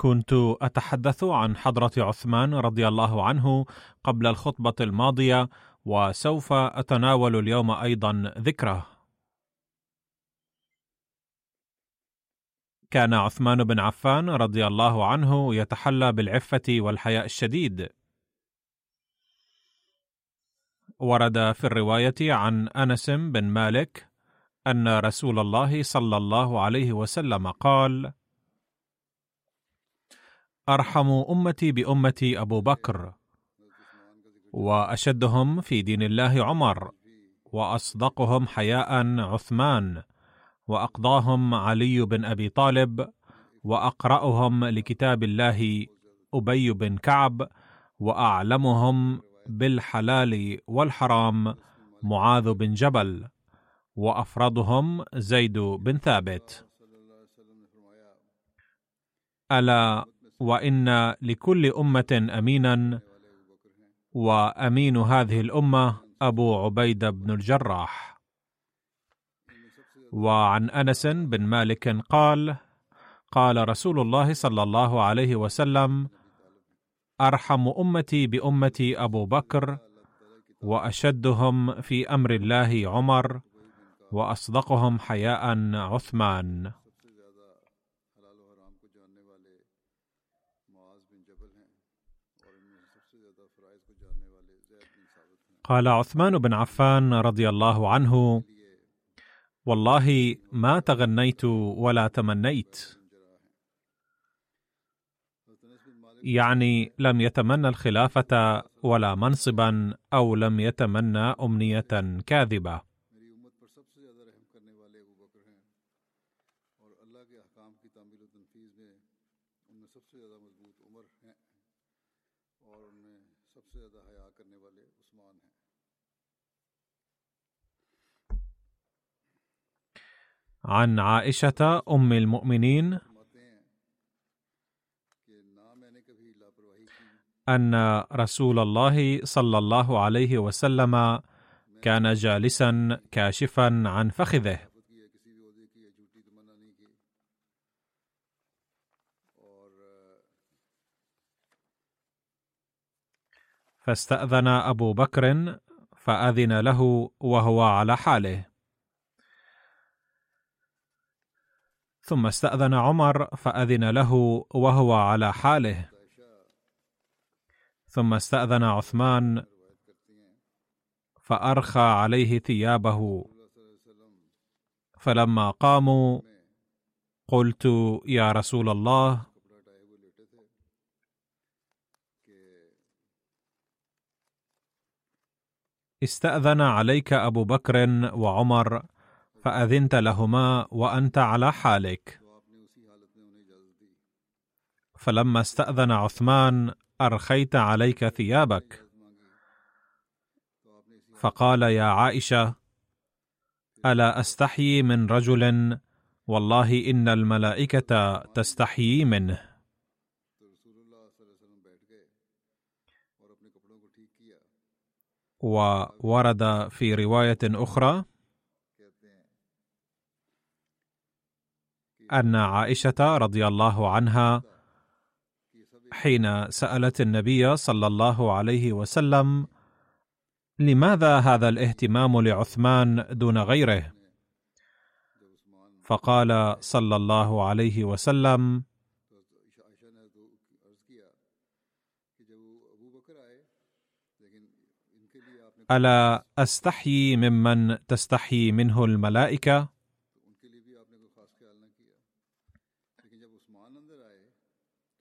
كنت أتحدث عن حضرة عثمان رضي الله عنه قبل الخطبة الماضية وسوف أتناول اليوم أيضا ذكره. كان عثمان بن عفان رضي الله عنه يتحلى بالعفة والحياء الشديد. ورد في الرواية عن أنس بن مالك أن رسول الله صلى الله عليه وسلم قال أرحم أمتي بأمتي أبو بكر وأشدهم في دين الله عمر وأصدقهم حياء عثمان وأقضاهم علي بن أبي طالب وأقرأهم لكتاب الله أبي بن كعب وأعلمهم بالحلال والحرام معاذ بن جبل وافرضهم زيد بن ثابت. ألا وإن لكل أمة أمينا وأمين هذه الأمة أبو عبيدة بن الجراح. وعن أنس بن مالك قال قال رسول الله صلى الله عليه وسلم أرحم أمتي بأمتي أبو بكر وأشدهم في أمر الله عمر وأصدقهم حياء عثمان. قال عثمان بن عفان رضي الله عنه والله ما تغنيت ولا تمنيت. يعني لم يتمنى الخلافة ولا منصبا أو لم يتمنى أمنية كاذبة. عن عائشة أم المؤمنين أن رسول الله صلى الله عليه وسلم كان جالسا كاشفا عن فخذه. فاستأذن أبو بكر فأذن له وهو على حاله. ثم استأذن عمر فأذن له وهو على حاله. ثم استأذن عثمان فأرخى عليه ثيابه. فلما قاموا قلت يا رسول الله استأذن عليك أبو بكر وعمر فأذنت لهما وأنت على حالك. فلما استأذن عثمان أرخيت عليك ثيابك. فقال يا عائشة ألا استحيي من رجل؟ والله إن الملائكة تستحيي منه. وورد في رواية أخرى أن عائشة رضي الله عنها حين سألت النبي صلى الله عليه وسلم لماذا هذا الاهتمام لعثمان دون غيره؟ فقال صلى الله عليه وسلم ألا أستحيي ممن تستحيي منه الملائكة؟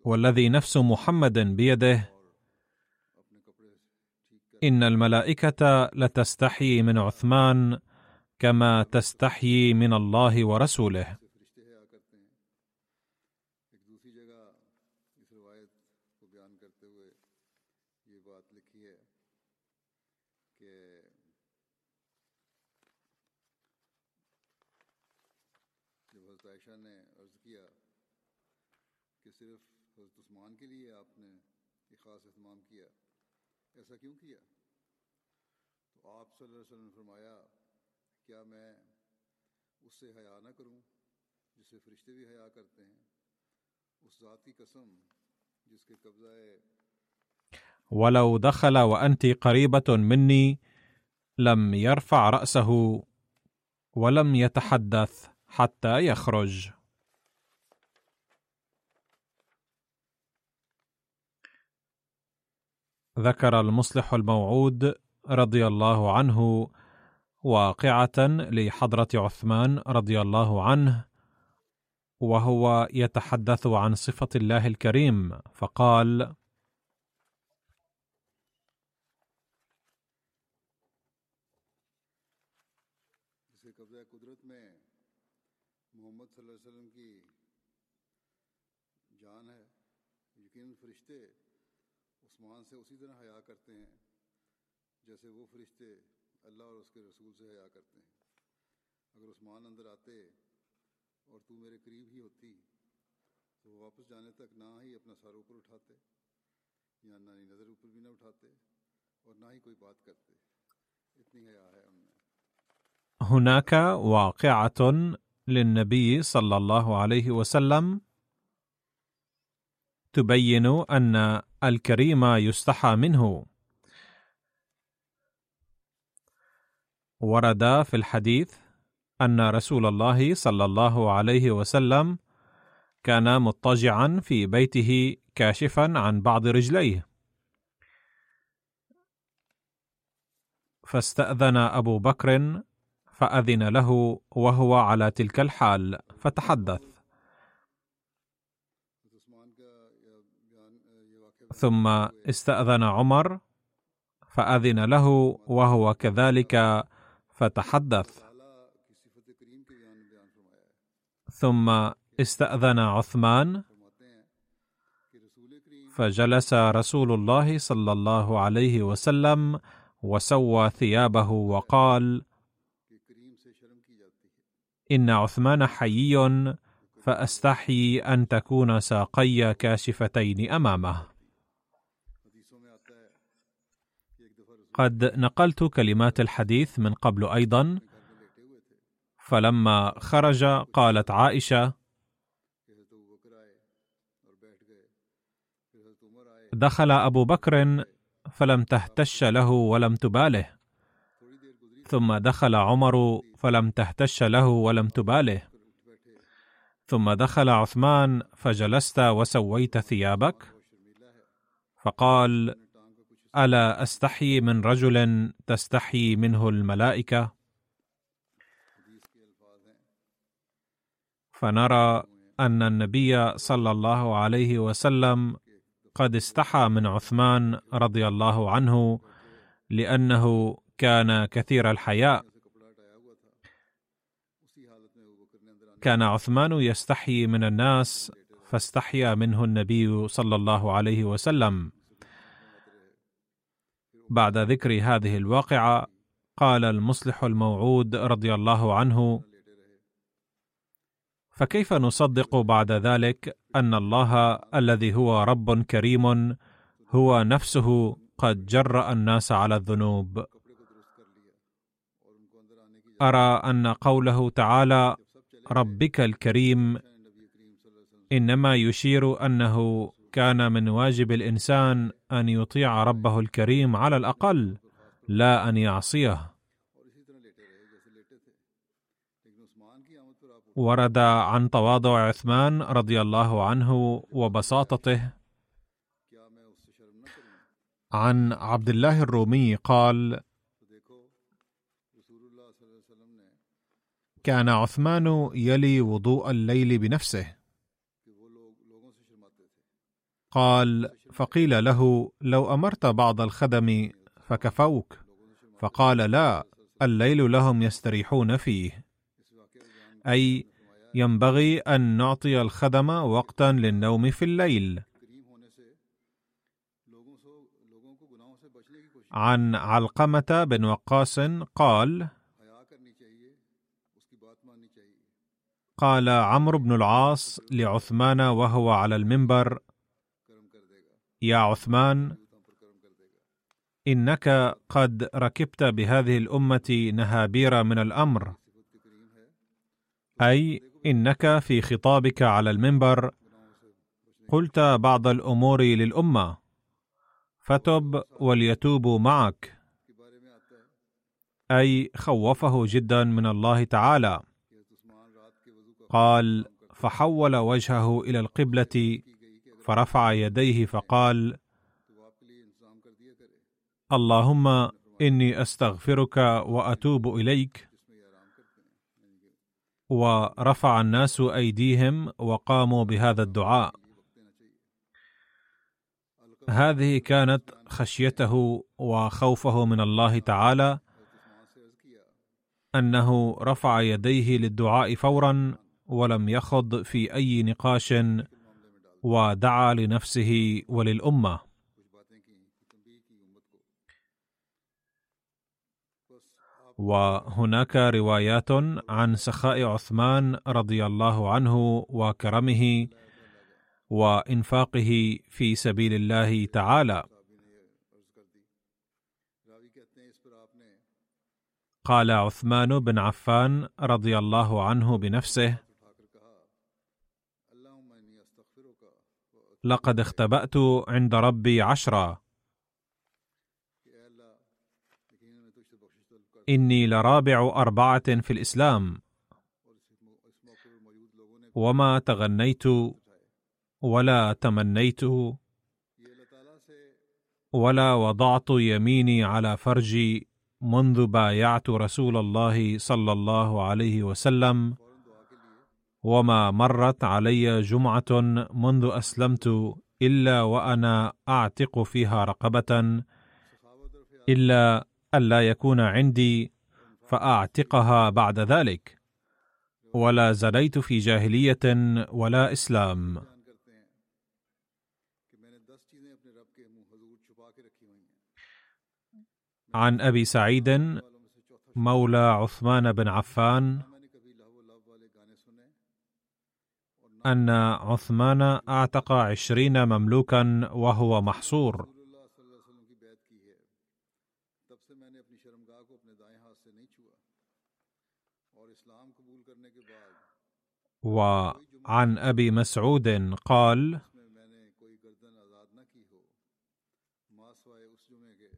والذي نفس محمد بيده. إن الملائكة لتستحيي من عثمان كما تستحيي من الله ورسوله. ولو دخل وانت قريبه مني لم يرفع راسه ولم يتحدث حتى يخرج ذكر المصلح الموعود رضي الله عنه واقعة لحضرة عثمان رضي الله عنه وهو يتحدث عن صفة الله الكريم فقال هناك واقعة للنبي صلى الله عليه وسلم تبين أن الكريم يستحى منه. ورد في الحديث أن رسول الله صلى الله عليه وسلم كان مضطجعا في بيته كاشفا عن بعض رجليه. فاستأذن أبو بكر فأذن له وهو على تلك الحال فتحدث. ثم استأذن عمر فأذن له وهو كذلك فتحدث. ثم استأذن عثمان فجلس رسول الله صلى الله عليه وسلم وسوى ثيابه وقال إن عثمان حيي فاستحيي أن تكون ساقي كاشفتين أمامه. قد نقلت كلمات الحديث من قبل أيضا. فلما خرج قالت عائشة دخل أبو بكر فلم تهتش له ولم تباله. ثم دخل عمر فلم تهتش له ولم تباله. ثم دخل عثمان فجلست وسويت ثيابك. فقال ألا أستحي من رجل تستحي منه الملائكة؟ فنرى أن النبي صلى الله عليه وسلم قد استحى من عثمان رضي الله عنه لأنه كان كثير الحياء. كان عثمان يستحي من الناس فاستحيا منه النبي صلى الله عليه وسلم. بعد ذكر هذه الواقعة قال المصلح الموعود رضي الله عنه فكيف نصدق بعد ذلك أن الله الذي هو رب كريم هو نفسه قد جرا الناس على الذنوب؟ أرى أن قوله تعالى ربك الكريم إنما يشير أنه كان من واجب الإنسان أن يطيع ربه الكريم على الأقل لا أن يعصيه. ورد عن تواضع عثمان رضي الله عنه وبساطته عن عبد الله الرومي قال كان عثمان يلي وضوء الليل بنفسه قال فقيل له لو أمرت بعض الخدم فكفوك. فقال لا الليل لهم يستريحون فيه. أي ينبغي أن نعطي الخدم وقتا للنوم في الليل. عن علقمة بن وقاص قال قال عمرو بن العاص لعثمان وهو على المنبر يا عثمان إنك قد ركبت بهذه الأمة نهابير من الأمر. أي إنك في خطابك على المنبر قلت بعض الأمور للأمة. فتب وليتوبوا معك. أي خوفه جدا من الله تعالى. قال فحول وجهه إلى القبلة فرفع يديه فقال اللهم إني أستغفرك وأتوب إليك. ورفع الناس أيديهم وقاموا بهذا الدعاء. هذه كانت خشيته وخوفه من الله تعالى أنه رفع يديه للدعاء فورا ولم يخض في أي نقاش ودعا لنفسه وللأمة. وهناك روايات عن سخاء عثمان رضي الله عنه وكرمه وإنفاقه في سبيل الله تعالى. قال عثمان بن عفان رضي الله عنه بنفسه لقد اختبأت عند ربي عشرة إني لرابع أربعة في الإسلام. وما تغنيت ولا تمنيت ولا وضعت يميني على فرجي منذ بايعت رسول الله صلى الله عليه وسلم. وما مرت علي جمعة منذ أسلمت إلا وأنا أعتق فيها رقبة إلا الا يكون عندي فأعتقها بعد ذلك ولا زليت في جاهلية ولا إسلام. عن أبي سعيد مولى عثمان بن عفان أن عثمان أعتق عشرين مملوكا وهو محصور. وعن أبي مسعود قال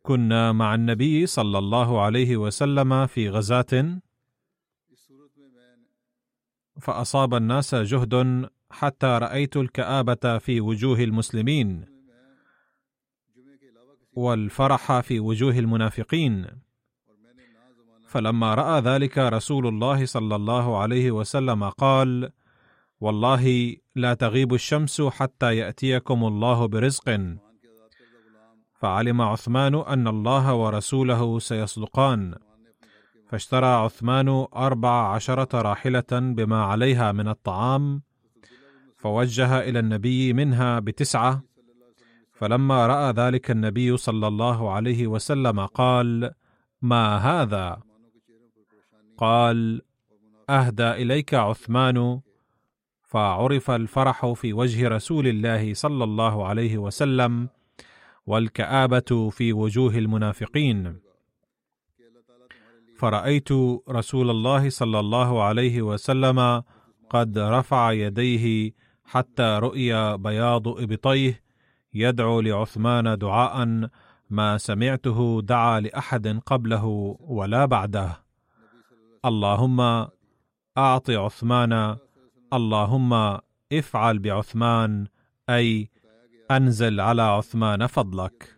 كنا مع النبي صلى الله عليه وسلم في غزاة. فأصاب الناس جهد حتى رأيت الكآبة في وجوه المسلمين والفرح في وجوه المنافقين. فلما رأى ذلك رسول الله صلى الله عليه وسلم قال والله لا تغيب الشمس حتى يأتيكم الله برزق فعلم عثمان أن الله ورسوله سيصدقان. فاشترى عثمان أربع عشرة راحلة بما عليها من الطعام فوجه إلى النبي منها بتسعة فلما رأى ذلك النبي صلى الله عليه وسلم قال ما هذا؟ قال أهدى إليك عثمان. فعرف الفرح في وجه رسول الله صلى الله عليه وسلم والكآبة في وجوه المنافقين. فرأيت رسول الله صلى الله عليه وسلم قد رفع يديه حتى رؤي بياض إبطيه يدعو لعثمان دعاء ما سمعته دعا لأحد قبله ولا بعده. اللهم أعط عثمان اللهم افعل بعثمان أي أنزل على عثمان فضلك.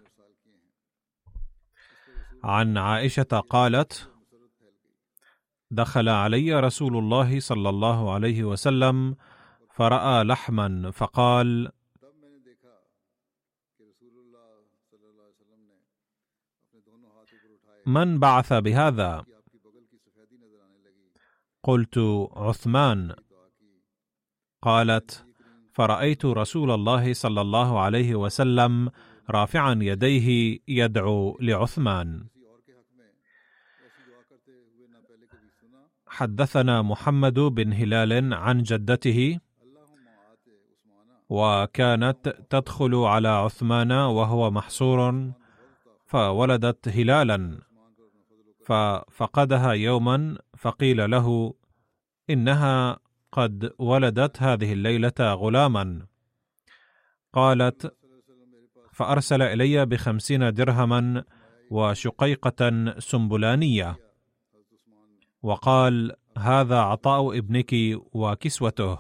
عن عائشة قالت دخل علي رسول الله صلى الله عليه وسلم فرأى لحما فقال من بعث بهذا؟ قلت عثمان. قالت فرأيت رسول الله صلى الله عليه وسلم رافعا يديه يدعو لعثمان. حدثنا محمد بن هلال عن جدته وكانت تدخل على عثمان وهو محصور فولدت هلالا ففقدها يوما فقيل له إنها قد ولدت هذه الليلة غلاما. قالت فأرسل إلي بخمسين درهما وشقيقة سنبلانية. وقال هذا عطاء ابنك وكسوته.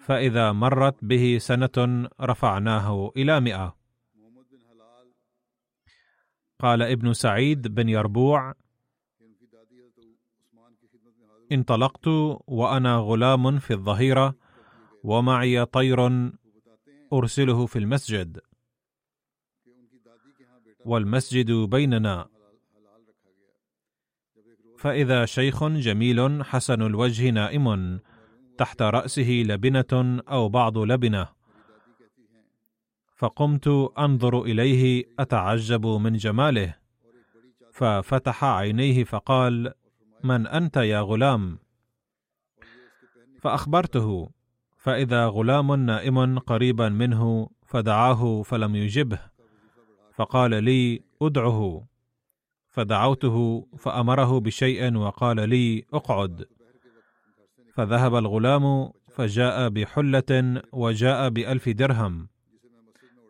فإذا مرت به سنة رفعناه إلى مئة. قال ابن سعيد بن يربوع انطلقت وأنا غلام في الظهيرة ومعي طير أرسله في المسجد والمسجد بيننا. فإذا شيخ جميل حسن الوجه نائم تحت رأسه لبنة أو بعض لبنة. فقمت أنظر إليه أتعجب من جماله. ففتح عينيه فقال من أنت يا غلام؟ فأخبرته فإذا غلام نائم قريبا منه فدعاه فلم يجبه. فقال لي ادعه. فدعوته فأمره بشيء وقال لي اقعد. فذهب الغلام فجاء بحلة وجاء بألف درهم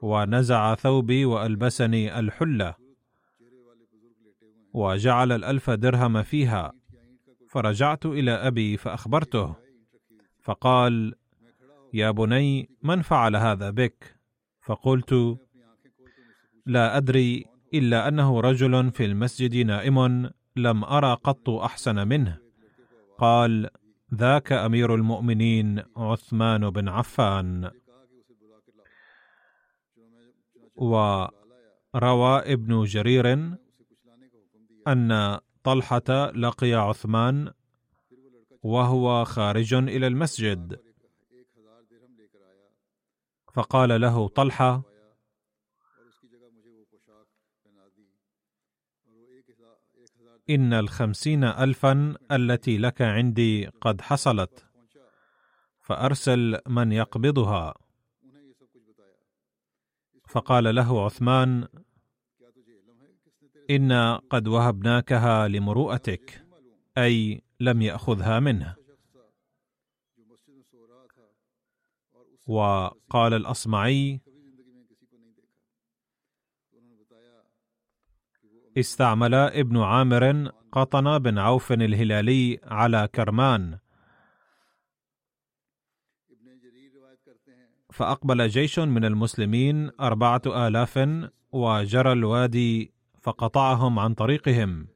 ونزع ثوبي وألبسني الحلة وجعل الألف درهم فيها فرجعت إلى أبي فأخبرته فقال يا بني من فعل هذا بك؟ فقلت لا أدري إلا أنه رجل في المسجد نائم لم أرى قط أحسن منه. قال ذاك أمير المؤمنين عثمان بن عفان. وروى ابن جرير أن طلحة لقي عثمان وهو خارج إلى المسجد. فقال له طلحة إن الخمسين الفا التي لك عندي قد حصلت. فأرسل من يقبضها. فقال له عثمان أنا قد وهبناكها لمروءتك أي لم يأخذها منه. وقال الأصمعي استعمل ابن عامر قطن بن عوف الهلالي على كرمان. فأقبل جيش من المسلمين أربعة آلاف وجرى الوادي فقطعهم عن طريقهم.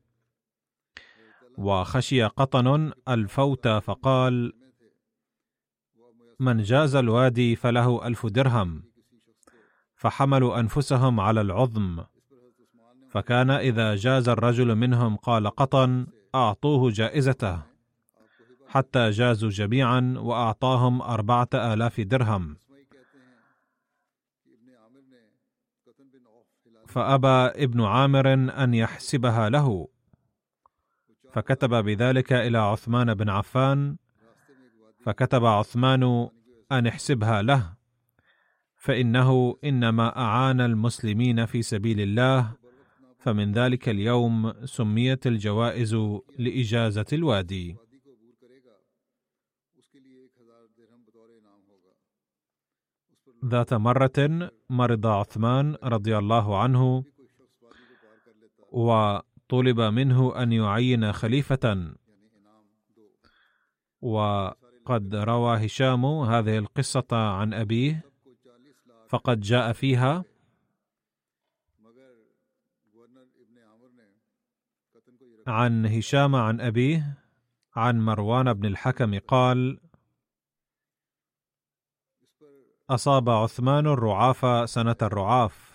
وخشي قطن الفوت فقال من جاز الوادي فله ألف درهم. فحملوا أنفسهم على العظم. فكان إذا جاز الرجل منهم قال قطن أعطوه جائزته. حتى جازوا جميعا وأعطاهم أربعة آلاف درهم. فأبى ابن عامر أن يحسبها له. فكتب بذلك إلى عثمان بن عفان. فكتب عثمان أن احسبها له. فإنه إنما أعان المسلمين في سبيل الله. فمن ذلك اليوم سميت الجوائز لإجازة الوادي. ذات مرة مرض عثمان رضي الله عنه وطلب منه أن يعين خليفة. وقد روى هشام هذه القصة عن أبيه فقد جاء فيها عن هشام عن أبيه عن مروان بن الحكم قال أصاب عثمان الرعاف سنة الرعاف.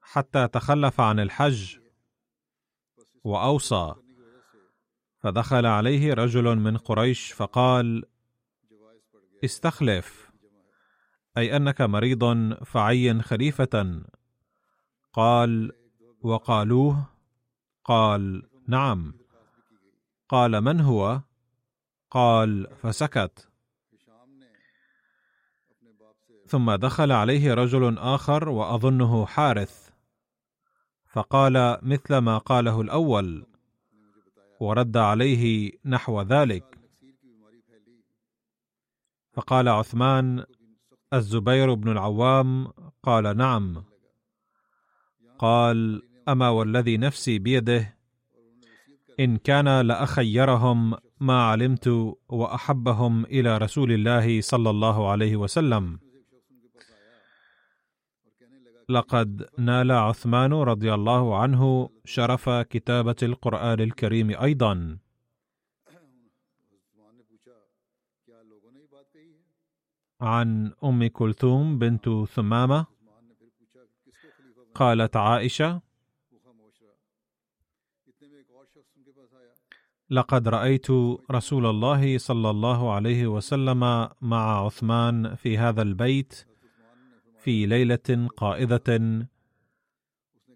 حتى تخلف عن الحج وأوصى. فدخل عليه رجل من قريش فقال استخلف أي أنك مريض فعين خليفة. قال وقالوه قال نعم. قال من هو؟ قال فسكت. ثم دخل عليه رجل آخر وأظنه حارث فقال مثل ما قاله الأول ورد عليه نحو ذلك. فقال عثمان الزبير بن العوام. قال نعم. قال أما والذي نفسي بيده إن كان لأخيرهم ما علمت وأحبهم إلى رسول الله صلى الله عليه وسلم. لقد نال عثمان رضي الله عنه شرف كتابة القرآن الكريم أيضا. عن أم كلثوم بنت ثمامة قالت عائشة لقد رأيت رسول الله صلى الله عليه وسلم مع عثمان في هذا البيت في ليلة قائدة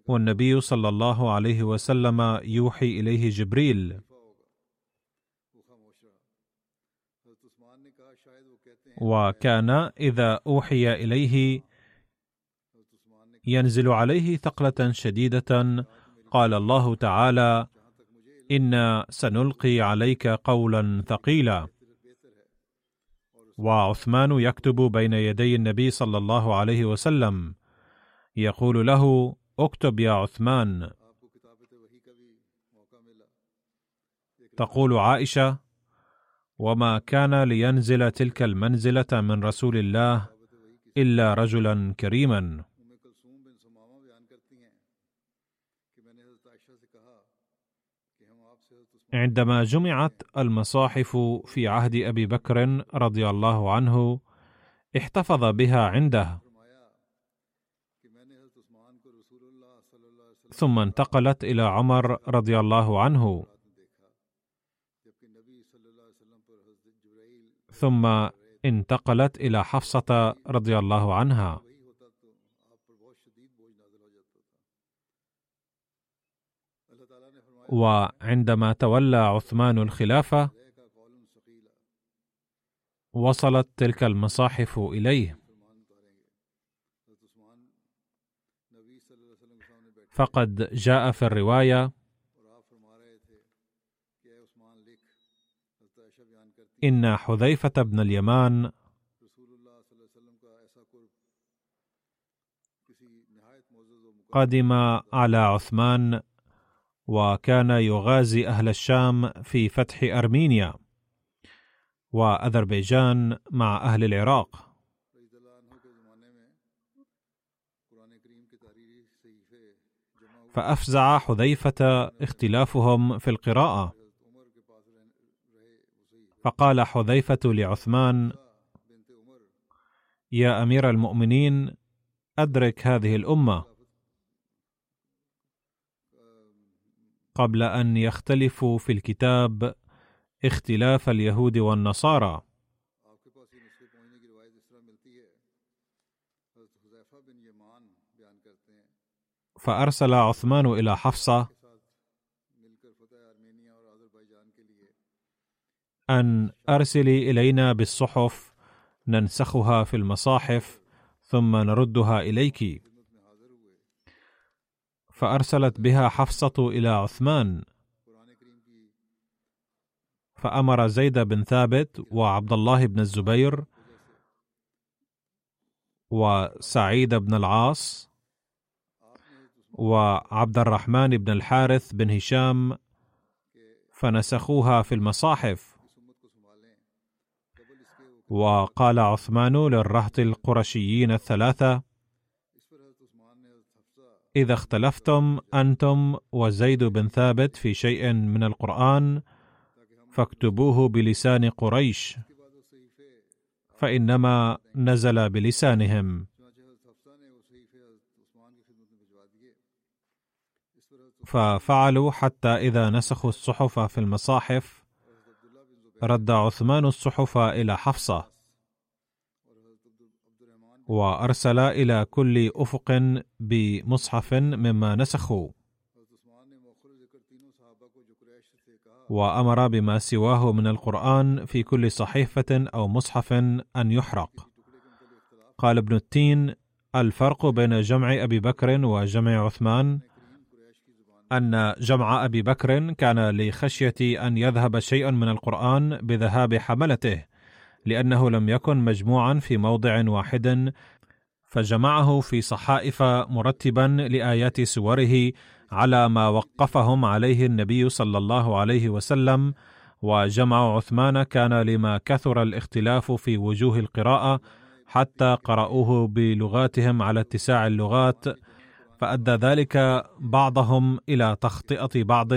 والنبي صلى الله عليه وسلم يوحي إليه جبريل. وكان إذا أوحي إليه ينزل عليه ثقلة شديدة قال الله تعالى أنا سنلقي عليك قولا ثقيلا. وعثمان يكتب بين يدي النبي صلى الله عليه وسلم يقول له اكتب يا عثمان. تقول عائشة وما كان لينزل تلك المنزلة من رسول الله إلا رجلا كريما. عندما جمعت المصاحف في عهد أبي بكر رضي الله عنه احتفظ بها عنده ثم انتقلت إلى عمر رضي الله عنه. ثم انتقلت إلى حفصة رضي الله عنها. وعندما تولى عثمان الخلافة وصلت تلك المصاحف إليه. فقد جاء في الرواية إن حذيفة بن اليمان قدم على عثمان وكان يغازي أهل الشام في فتح أرمينيا وأذربيجان مع أهل العراق. فأفزع حذيفة اختلافهم في القراءة. فقال حذيفة لعثمان يا أمير المؤمنين أدرك هذه الأمة. قبل أن يختلفوا في الكتاب اختلاف اليهود والنصارى. فأرسل عثمان إلى حفصة أن أرسلي إلينا بالصحف ننسخها في المصاحف ثم نردها اليك. فأرسلت بها حفصة إلى عثمان. فأمر زيد بن ثابت وعبد الله بن الزبير وسعيد بن العاص وعبد الرحمن بن الحارث بن هشام فنسخوها في المصاحف. وقال عثمان للرهط القرشيين الثلاثة إذا اختلفتم أنتم وزيد بن ثابت في شيء من القرآن فاكتبوه بلسان قريش فإنما نزل بلسانهم. ففعلوا حتى إذا نسخوا الصحف في المصاحف رد عثمان الصحف إلى حفصة. وأرسل إلى كل أفق بمصحف مما نسخوا. وأمر بما سواه من القرآن في كل صحيفة أو مصحف أن يحرق. قال ابن التين الفرق بين جمع أبي بكر وجمع عثمان أن جمع أبي بكر كان لخشية أن يذهب شيء من القرآن بذهاب حملته. لأنه لم يكن مجموعا في موضع واحد فجمعه في صحائف مرتبا لآيات سوره على ما وقفهم عليه النبي صلى الله عليه وسلم وجمع عثمان كان لما كثر الاختلاف في وجوه القراءة حتى قرأوه بلغاتهم على اتساع اللغات فأدى ذلك بعضهم إلى تخطئة بعض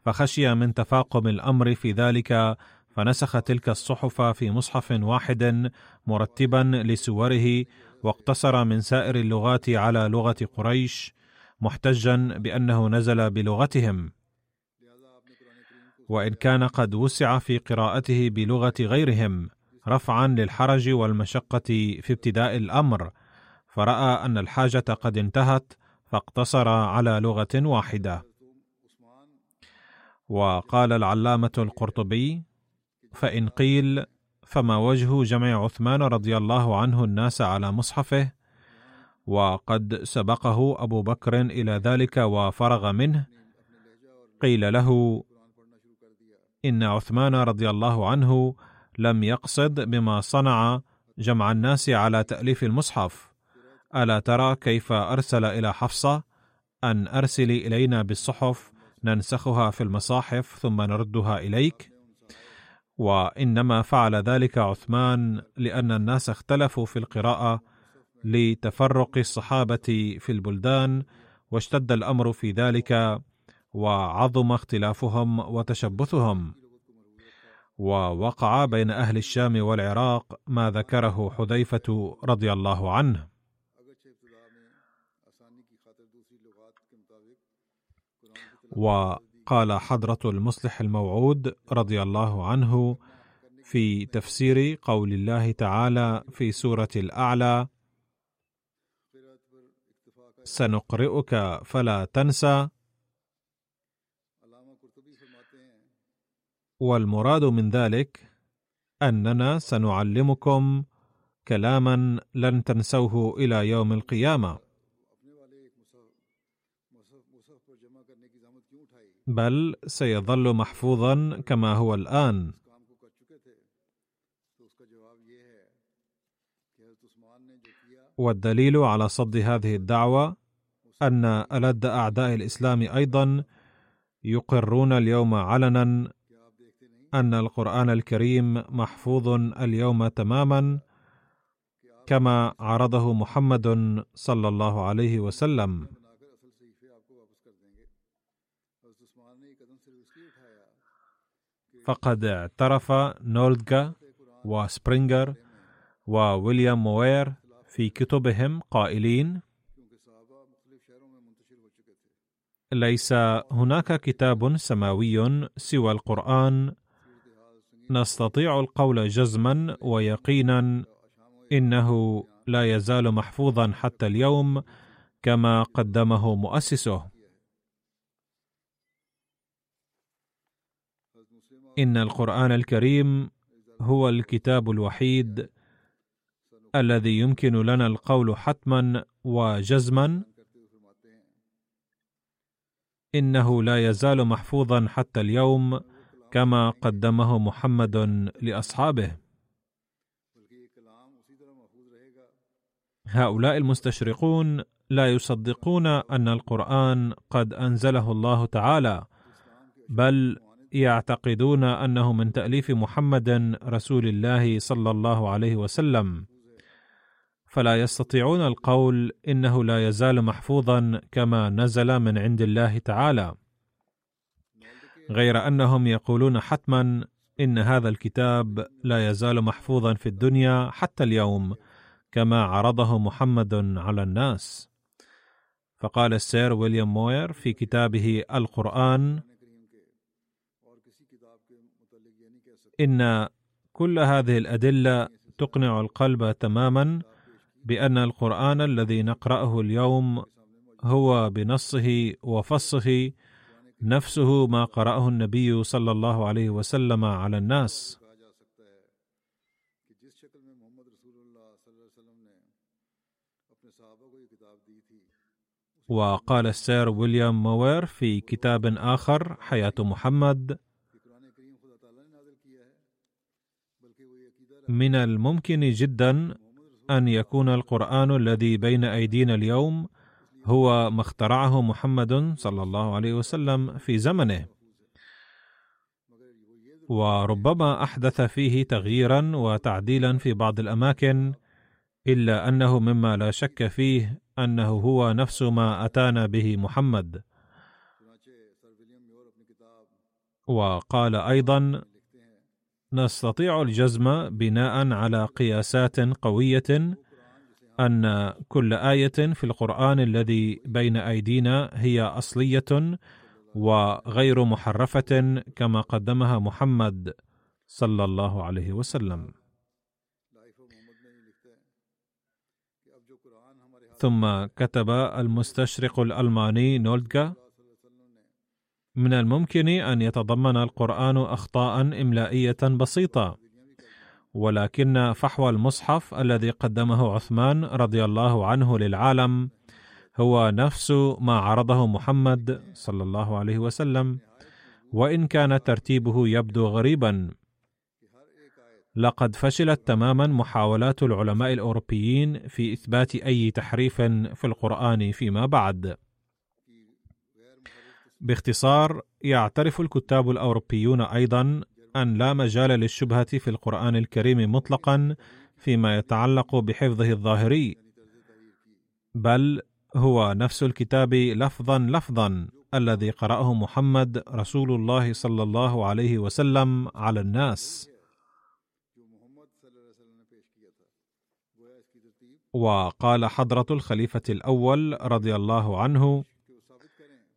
فخشي من تفاقم الأمر في ذلك فنسخ تلك الصحف في مصحف واحد مرتبا لسوره واقتصر من سائر اللغات على لغة قريش محتجا بأنه نزل بلغتهم. وإن كان قد وسع في قراءته بلغة غيرهم رفعا للحرج والمشقة في ابتداء الأمر. فرأى أن الحاجة قد انتهت فاقتصر على لغة واحدة. وقال العلامة القرطبي فإن قيل فما وجه جمع عثمان رضي الله عنه الناس على مصحفه وقد سبقه أبو بكر إلى ذلك وفرغ منه قيل له إن عثمان رضي الله عنه لم يقصد بما صنع جمع الناس على تأليف المصحف. ألا ترى كيف أرسل إلى حفصة أن أرسلي إلينا بالصحف ننسخها في المصاحف ثم نردها إليك؟ وإنما فعل ذلك عثمان لأن الناس اختلفوا في القراءة لتفرق الصحابة في البلدان واشتد الأمر في ذلك وعظم اختلافهم وتشبثهم. ووقع بين أهل الشام والعراق ما ذكره حذيفة رضي الله عنه. وقال حضرة المصلح الموعود رضي الله عنه في تفسير قول الله تعالى في سورة الأعلى سنقرئك فلا تنسى. والمراد من ذلك أننا سنعلمكم كلاما لن تنسوه إلى يوم القيامة. بل سيظل محفوظا كما هو الآن. والدليل على صد هذه الدعوة أن ألد أعداء الإسلام أيضا يقرون اليوم علنا أن القرآن الكريم محفوظ اليوم تماما كما عرضه محمد صلى الله عليه وسلم. فقد اعترف نولدجا وسبرينجر وويليام موير في كتبهم قائلين ليس هناك كتاب سماوي سوى القرآن. نستطيع القول جزما ويقينا إنه لا يزال محفوظا حتى اليوم كما قدمه مؤسسه. إن القرآن الكريم هو الكتاب الوحيد الذي يمكن لنا القول حتما وجزما. إنه لا يزال محفوظا حتى اليوم كما قدمه محمد لأصحابه. هؤلاء المستشرقون لا يصدقون أن القرآن قد أنزله الله تعالى بل يعتقدون أنه من تأليف محمد رسول الله صلى الله عليه وسلم. فلا يستطيعون القول إنه لا يزال محفوظا كما نزل من عند الله تعالى. غير أنهم يقولون حتما إن هذا الكتاب لا يزال محفوظا في الدنيا حتى اليوم كما عرضه محمد على الناس. فقال السير ويليام موير في كتابه القرآن إن كل هذه الأدلة تقنع القلب تماما بأن القرآن الذي نقرأه اليوم هو بنصه وفصه نفسه ما قرأه النبي صلى الله عليه وسلم على الناس. وقال السير ويليام موير في كتاب آخر حياة محمد من الممكن جدا أن يكون القرآن الذي بين أيدينا اليوم هو ما اخترعه محمد صلى الله عليه وسلم في زمنه. وربما أحدث فيه تغييرا وتعديلا في بعض الأماكن إلا أنه مما لا شك فيه أنه هو نفس ما أتانا به محمد. وقال أيضا نستطيع الجزم بناء على قياسات قوية أن كل آية في القرآن الذي بين أيدينا هي أصلية وغير محرفة كما قدمها محمد صلى الله عليه وسلم. ثم كتب المستشرق الألماني نولدغا من الممكن أن يتضمن القرآن أخطاء إملائية بسيطة. ولكن فحوى المصحف الذي قدمه عثمان رضي الله عنه للعالم هو نفس ما عرضه محمد صلى الله عليه وسلم وإن كان ترتيبه يبدو غريبا. لقد فشلت تماما محاولات العلماء الأوروبيين في إثبات أي تحريف في القرآن فيما بعد. باختصار يعترف الكتاب الأوروبيون أيضا أن لا مجال للشبهة في القرآن الكريم مطلقا فيما يتعلق بحفظه الظاهري بل هو نفس الكتاب لفظا لفظا الذي قرأه محمد رسول الله صلى الله عليه وسلم على الناس. وقال حضرة الخليفة الأول رضي الله عنه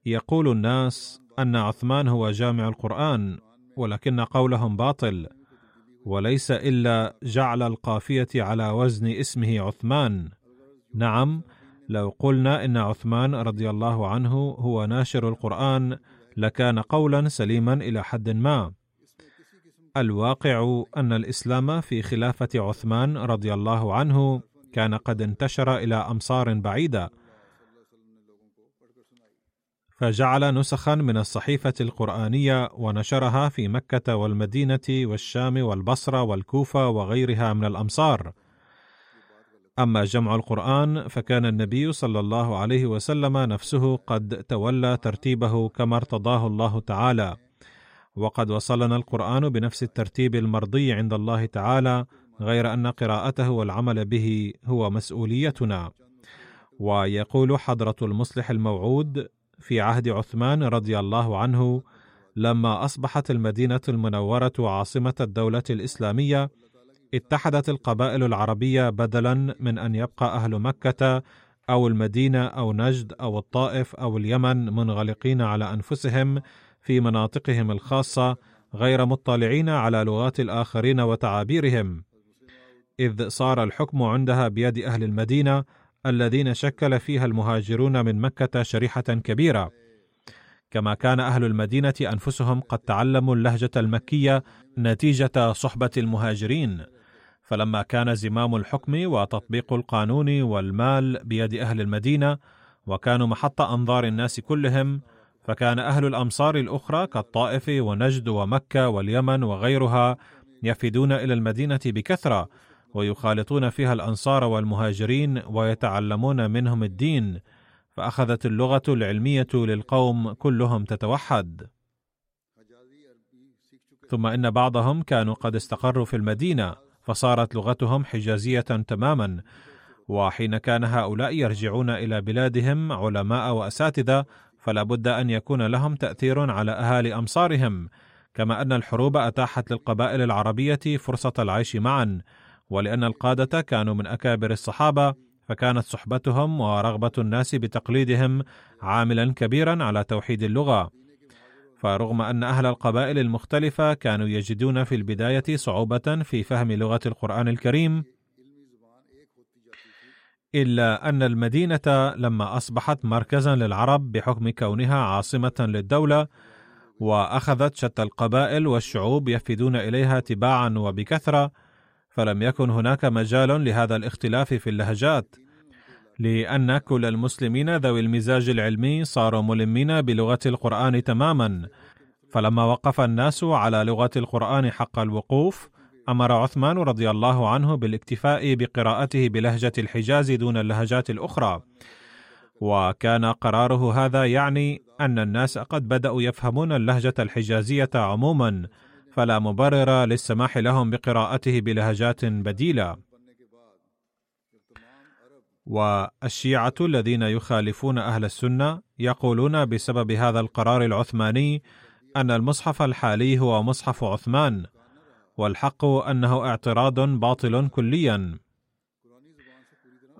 يقول الناس أن عثمان هو جامع القرآن ولكن قولهم باطل. وليس إلا جعل القافية على وزن اسمه عثمان. نعم لو قلنا إن عثمان رضي الله عنه هو ناشر القرآن لكان قولا سليما إلى حد ما. الواقع أن الإسلام في خلافة عثمان رضي الله عنه كان قد انتشر إلى أمصار بعيدة. فجعل نسخا من الصحيفة القرآنية ونشرها في مكة والمدينة والشام والبصرة والكوفة وغيرها من الأمصار. أما جمع القرآن فكان النبي صلى الله عليه وسلم نفسه قد تولى ترتيبه كما ارتضاه الله تعالى. وقد وصلنا القرآن بنفس الترتيب المرضي عند الله تعالى غير أن قراءته والعمل به هو مسؤوليتنا. ويقول حضرة المصلح الموعود في عهد عثمان رضي الله عنه لما أصبحت المدينة المنورة عاصمة الدولة الإسلامية اتحدت القبائل العربية بدلا من أن يبقى أهل مكة أو المدينة أو نجد أو الطائف أو اليمن منغلقين على أنفسهم في مناطقهم الخاصة غير مطلعين على لغات الآخرين وتعابيرهم. إذ صار الحكم عندها بيد أهل المدينة الذين شكل فيها المهاجرون من مكة شريحة كبيرة. كما كان أهل المدينة أنفسهم قد تعلموا اللهجة المكية نتيجة صحبة المهاجرين. فلما كان زمام الحكم وتطبيق القانون والمال بيد أهل المدينة وكانوا محط أنظار الناس كلهم فكان أهل الأمصار الأخرى كالطائف ونجد ومكة واليمن وغيرها يفدون إلى المدينة بكثرة ويخالطون فيها الأنصار والمهاجرين ويتعلمون منهم الدين فأخذت اللغة العلمية للقوم كلهم تتوحد. ثم إن بعضهم كانوا قد استقروا في المدينة فصارت لغتهم حجازية تماما وحين كان هؤلاء يرجعون إلى بلادهم علماء وأساتذة فلا بد أن يكون لهم تأثير على أهالي أمصارهم كما أن الحروب أتاحت للقبائل العربية فرصة العيش معا. ولأن القادة كانوا من أكابر الصحابة فكانت صحبتهم ورغبة الناس بتقليدهم عاملا كبيرا على توحيد اللغة. فرغم أن أهل القبائل المختلفة كانوا يجدون في البداية صعوبة في فهم لغة القرآن الكريم إلا أن المدينة لما أصبحت مركزا للعرب بحكم كونها عاصمة للدولة وأخذت شتى القبائل والشعوب يفدون إليها تباعا وبكثرة فلم يكن هناك مجال لهذا الاختلاف في اللهجات لأن كل المسلمين ذوي المزاج العلمي صاروا ملمين بلغة القرآن تماما. فلما وقف الناس على لغة القرآن حق الوقوف أمر عثمان رضي الله عنه بالاكتفاء بقراءته بلهجة الحجاز دون اللهجات الأخرى. وكان قراره هذا يعني أن الناس قد بدأوا يفهمون اللهجة الحجازية عموما. فلا مبرر للسماح لهم بقراءته بلهجات بديلة. والشيعة الذين يخالفون أهل السنة يقولون بسبب هذا القرار العثماني أن المصحف الحالي هو مصحف عثمان والحق أنه اعتراض باطل كليا.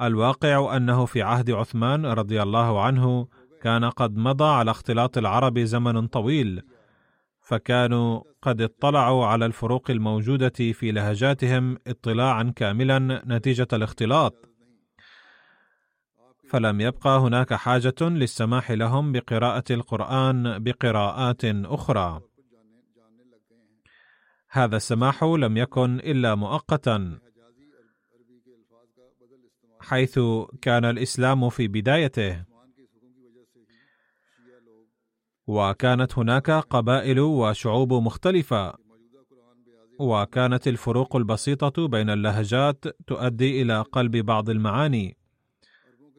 الواقع أنه في عهد عثمان رضي الله عنه كان قد مضى على اختلاط العرب زمن طويل فكانوا قد اطلعوا على الفروق الموجودة في لهجاتهم اطلاعا كاملا نتيجة الاختلاط. فلم يبقى هناك حاجة للسماح لهم بقراءة القرآن بقراءات أخرى. هذا السماح لم يكن إلا مؤقتا. حيث كان الإسلام في بدايته وكانت هناك قبائل وشعوب مختلفة. وكانت الفروق البسيطة بين اللهجات تؤدي إلى قلب بعض المعاني.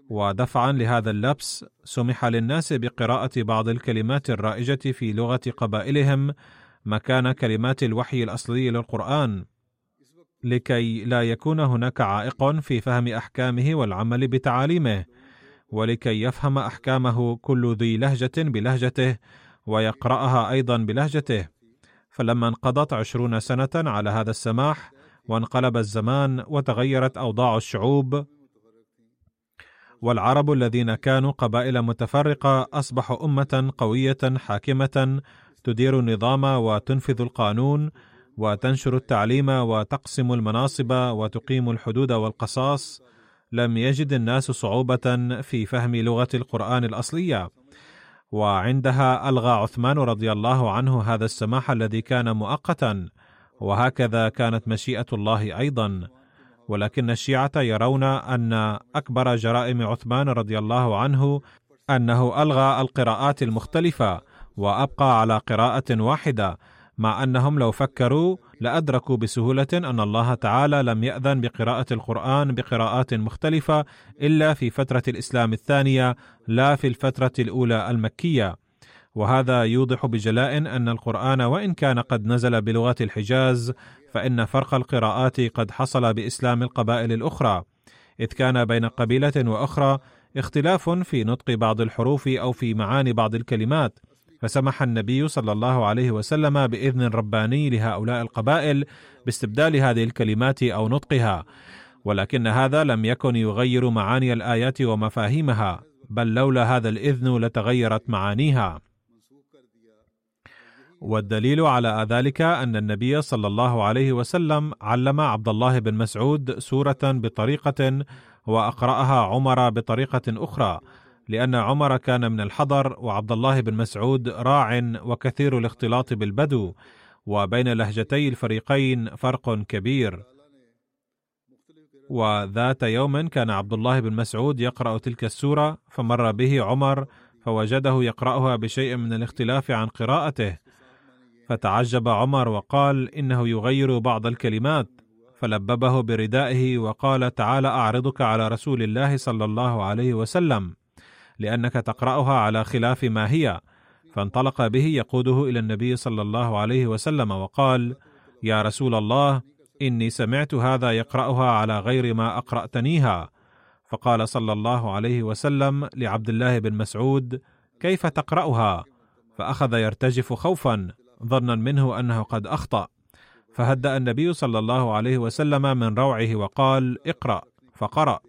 ودفعا لهذا اللبس سمح للناس بقراءة بعض الكلمات الرائجة في لغة قبائلهم مكان كلمات الوحي الأصلي للقرآن. لكي لا يكون هناك عائق في فهم أحكامه والعمل بتعاليمه. ولكي يفهم أحكامه كل ذي لهجة بلهجته ويقرأها أيضا بلهجته. فلما انقضت عشرون سنة على هذا السماح وانقلب الزمان وتغيرت أوضاع الشعوب والعرب الذين كانوا قبائل متفرقة أصبحوا أمة قوية حاكمة تدير النظام وتنفذ القانون وتنشر التعليم وتقسم المناصب وتقيم الحدود والقصاص. لم يجد الناس صعوبة في فهم لغة القرآن الأصلية. وعندها ألغى عثمان رضي الله عنه هذا السماح الذي كان مؤقتا. وهكذا كانت مشيئة الله أيضا. ولكن الشيعة يرون أن أكبر جرائم عثمان رضي الله عنه أنه ألغى القراءات المختلفة وأبقى على قراءة واحدة مع أنهم لو فكروا لادركوا بسهولة أن الله تعالى لم يأذن بقراءة القرآن بقراءات مختلفة إلا في فترة الإسلام الثانية لا في الفترة الأولى المكية. وهذا يوضح بجلاء أن القرآن وإن كان قد نزل بلغة الحجاز فإن فرق القراءات قد حصل بإسلام القبائل الأخرى. إذ كان بين قبيلة وأخرى اختلاف في نطق بعض الحروف أو في معاني بعض الكلمات. فسمح النبي صلى الله عليه وسلم بإذن رباني لهؤلاء القبائل باستبدال هذه الكلمات أو نطقها ولكن هذا لم يكن يغير معاني الآيات ومفاهيمها بل لولا هذا الإذن لتغيرت معانيها. والدليل على ذلك أن النبي صلى الله عليه وسلم علم عبد الله بن مسعود سورة بطريقة وأقرأها عمر بطريقة أخرى لأن عمر كان من الحضر وعبد الله بن مسعود راع وكثير الاختلاط بالبدو وبين لهجتي الفريقين فرق كبير. وذات يوم كان عبد الله بن مسعود يقرأ تلك السورة فمر به عمر فوجده يقرأها بشيء من الاختلاف عن قراءته. فتعجب عمر وقال إنه يغير بعض الكلمات فلببه بردائه وقال تعالى أعرضك على رسول الله صلى الله عليه وسلم لأنك تقرأها على خلاف ما هي. فانطلق به يقوده إلى النبي صلى الله عليه وسلم وقال يا رسول الله إني سمعت هذا يقرأها على غير ما أقرأتنيها. فقال صلى الله عليه وسلم لعبد الله بن مسعود كيف تقرأها؟ فأخذ يرتجف خوفا ظنا منه أنه قد أخطأ. فهدأ النبي صلى الله عليه وسلم من روعه وقال اقرأ. فقرأ.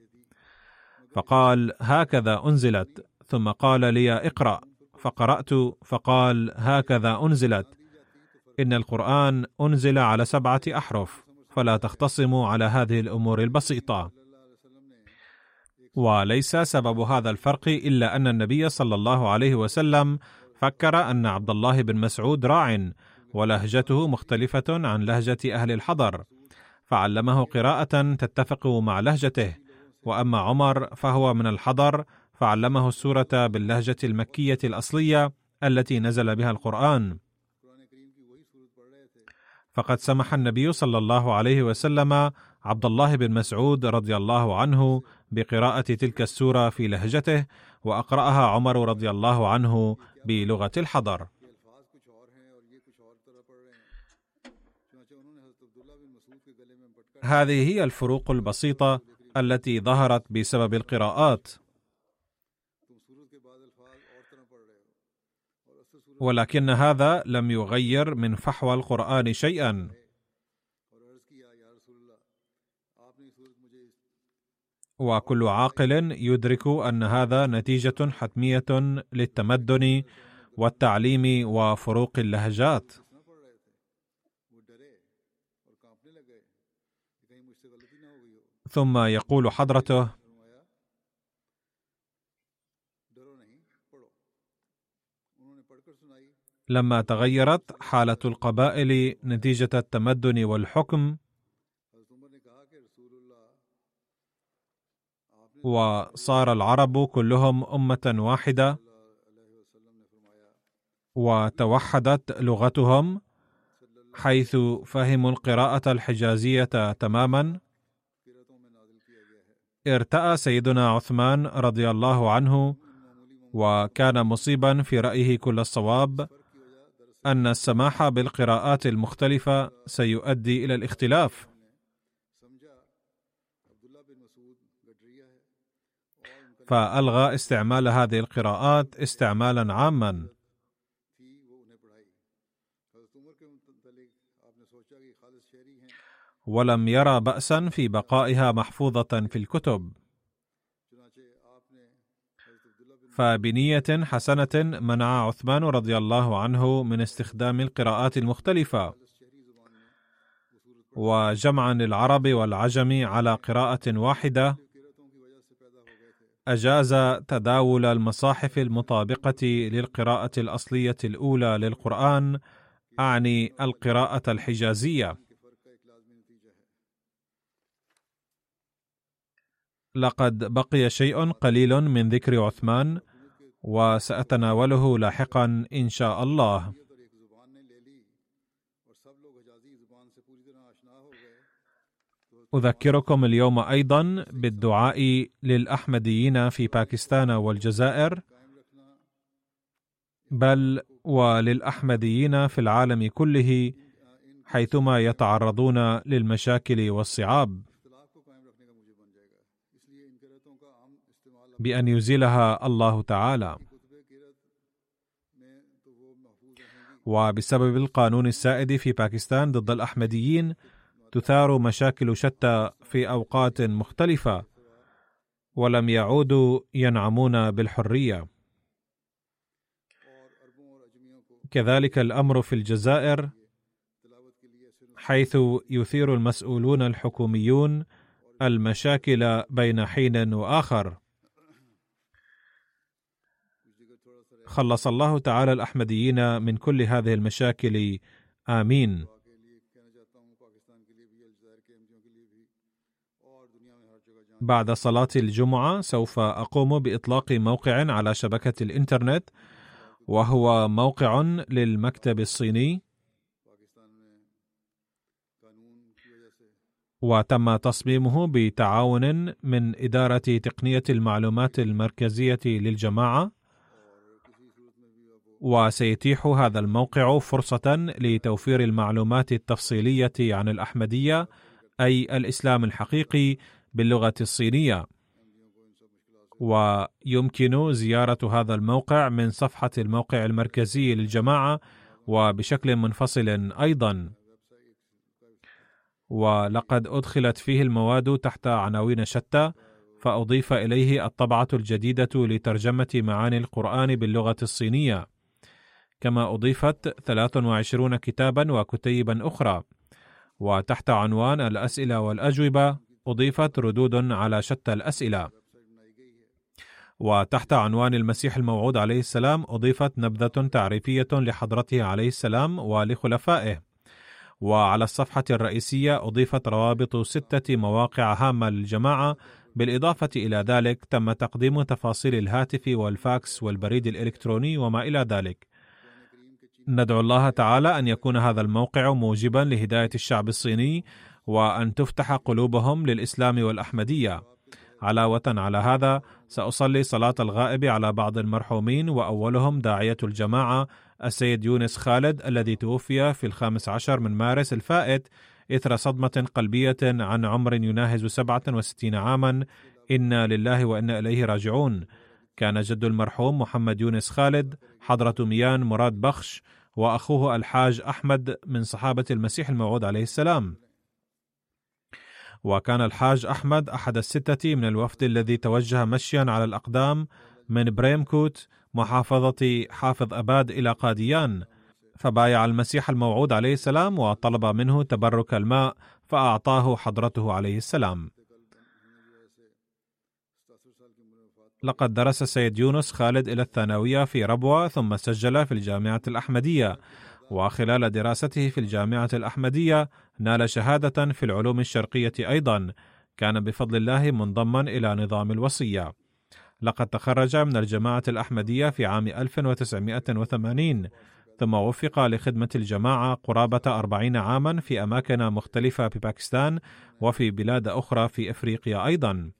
فقال هكذا أنزلت. ثم قال لي اقرأ. فقرأت فقال هكذا أنزلت. إن القرآن أنزل على سبعة أحرف فلا تختصموا على هذه الأمور البسيطة. وليس سبب هذا الفرق إلا أن النبي صلى الله عليه وسلم فكر أن عبد الله بن مسعود راع ولهجته مختلفة عن لهجة أهل الحضر فعلمه قراءة تتفق مع لهجته. وأما عمر فهو من الحضر فعلمه السورة باللهجة المكية الأصلية التي نزل بها القرآن فقد سمح النبي صلى الله عليه وسلم عبد الله بن مسعود رضي الله عنه بقراءة تلك السورة في لهجته وأقرأها عمر رضي الله عنه بلغة الحضر. هذه هي الفروق البسيطة التي ظهرت بسبب القراءات. ولكن هذا لم يغير من فحوى القرآن شيئا. وكل عاقل يدرك أن هذا نتيجة حتمية للتمدن والتعليم وفروق اللهجات ثم يقول حضرته لما تغيرت حالة القبائل نتيجة التمدن والحكم وصار العرب كلهم أمة واحدة وتوحدت لغتهم حيث فهموا القراءة الحجازية تماما ارتأى سيدنا عثمان رضي الله عنه وكان مصيبا في رأيه كل الصواب أن السماح بالقراءات المختلفة سيؤدي إلى الاختلاف. فألغى استعمال هذه القراءات استعمالا عاما. ولم يرى بأسا في بقائها محفوظة في الكتب. فبنية حسنة منع عثمان رضي الله عنه من استخدام القراءات المختلفة. وجمعا للعرب والعجم على قراءة واحدة. أجاز تداول المصاحف المطابقة للقراءة الأصلية الأولى للقرآن أعني القراءة الحجازية. لقد بقي شيء قليل من ذكر عثمان وسأتناوله لاحقا إن شاء الله. أذكركم اليوم أيضا بالدعاء للأحمديين في باكستان والجزائر بل وللأحمديين في العالم كله حيثما يتعرضون للمشاكل والصعاب بأن يزيلها الله تعالى. وبسبب القانون السائد في باكستان ضد الأحمديين تثار مشاكل شتى في أوقات مختلفة ولم يعودوا ينعمون بالحرية. كذلك الأمر في الجزائر حيث يثير المسؤولون الحكوميون المشاكل بين حين وآخر. خلص الله تعالى الأحمديين من كل هذه المشاكل. آمين. بعد صلاة الجمعة سوف أقوم بإطلاق موقع على شبكة الإنترنت وهو موقع للمكتب الصيني. وتم تصميمه بتعاون من إدارة تقنية المعلومات المركزية للجماعة. وسيتيح هذا الموقع فرصة لتوفير المعلومات التفصيلية عن الأحمدية أي الإسلام الحقيقي باللغة الصينية. ويمكن زيارة هذا الموقع من صفحة الموقع المركزي للجماعة وبشكل منفصل أيضا. ولقد أدخلت فيه المواد تحت عناوين شتى فأضيف إليه الطبعة الجديدة لترجمة معاني القرآن باللغة الصينية. كما أضيفت 23 كتابا وكتيبا أخرى. وتحت عنوان الأسئلة والأجوبة أضيفت ردود على شتى الأسئلة. وتحت عنوان المسيح الموعود عليه السلام أضيفت نبذة تعريفية لحضرته عليه السلام ولخلفائه. وعلى الصفحة الرئيسية أضيفت روابط ستة مواقع هامة للجماعة. بالإضافة إلى ذلك تم تقديم تفاصيل الهاتف والفاكس والبريد الإلكتروني وما إلى ذلك. ندعو الله تعالى أن يكون هذا الموقع موجبا لهداية الشعب الصيني وأن تفتح قلوبهم للإسلام والأحمدية. علاوة على هذا سأصلي صلاة الغائب على بعض المرحومين وأولهم داعية الجماعة السيد يونس خالد الذي توفي في الخامس عشر من مارس الفائت إثر صدمة قلبية عن عمر يناهز 67 عاما. إنا لله وإنا إليه راجعون. كان جد المرحوم محمد يونس خالد حضرة ميان مراد بخش وأخوه الحاج أحمد من صحابة المسيح الموعود عليه السلام. وكان الحاج أحمد أحد الستة من الوفد الذي توجه مشيا على الأقدام من بريمكوت محافظة حافظ أباد إلى قاديان فبايع المسيح الموعود عليه السلام وطلب منه تبرك الماء فأعطاه حضرته عليه السلام. لقد درس السيد يونس خالد إلى الثانوية في ربوة ثم سجل في الجامعة الأحمدية. وخلال دراسته في الجامعة الأحمدية نال شهادة في العلوم الشرقية أيضا. كان بفضل الله منضما إلى نظام الوصية. لقد تخرج من الجماعة الأحمدية في عام 1980 ثم وفق لخدمة الجماعة قرابة أربعين عاما في أماكن مختلفة في باكستان وفي بلاد أخرى في إفريقيا أيضا.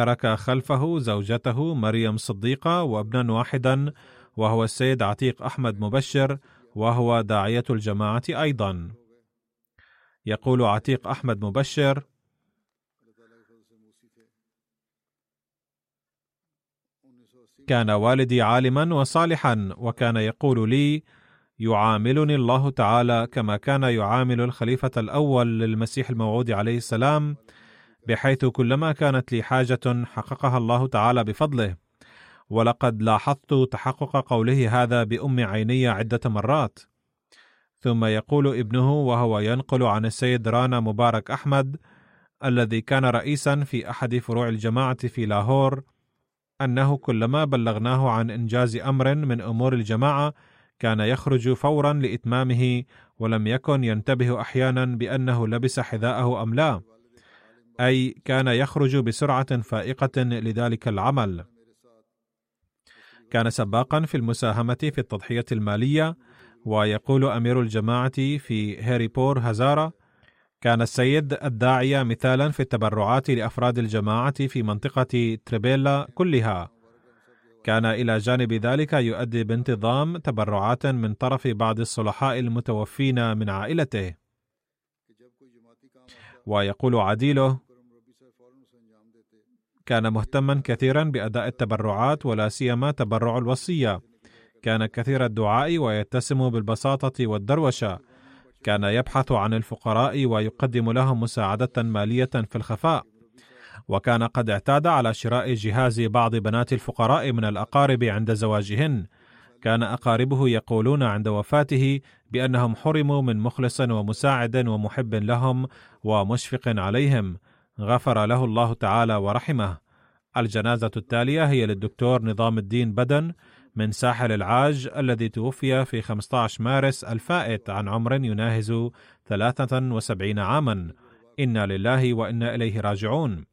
ترك خلفه زوجته مريم صديقة وابنا واحدا وهو السيد عتيق أحمد مبشر وهو داعية الجماعة أيضا. يقول عتيق أحمد مبشر كان والدي عالما وصالحا وكان يقول لي يعاملني الله تعالى كما كان يعامل الخليفة الأول للمسيح الموعود عليه السلام بحيث كلما كانت لي حاجة حققها الله تعالى بفضله. ولقد لاحظت تحقق قوله هذا بأم عيني عدة مرات. ثم يقول ابنه وهو ينقل عن السيد رانا مبارك أحمد الذي كان رئيسا في أحد فروع الجماعة في لاهور أنه كلما بلغناه عن إنجاز أمر من أمور الجماعة كان يخرج فورا لإتمامه ولم يكن ينتبه أحيانا بأنه لبس حذاءه أم لا. أي كان يخرج بسرعة فائقة لذلك العمل. كان سباقا في المساهمة في التضحية المالية ويقول أمير الجماعة في هاري بور هزارة كان السيد الداعية مثالا في التبرعات لأفراد الجماعة في منطقة تريبيلا كلها. كان إلى جانب ذلك يؤدي بانتظام تبرعات من طرف بعض الصلحاء المتوفين من عائلته. ويقول عديله كان مهتما كثيرا بأداء التبرعات ولا سيما تبرع الوصية. كان كثير الدعاء ويتسم بالبساطة والدروشة. كان يبحث عن الفقراء ويقدم لهم مساعدة مالية في الخفاء. وكان قد اعتاد على شراء جهاز بعض بنات الفقراء من الأقارب عند زواجهن. كان أقاربه يقولون عند وفاته بأنهم حرموا من مخلص ومساعد ومحب لهم ومشفق عليهم. غفر له الله تعالى ورحمه. الجنازة التالية هي للدكتور نظام الدين بدن من ساحل العاج الذي توفي في 15 مارس الفائت عن عمر يناهز 73 عاما. إنا لله وإنا إليه راجعون.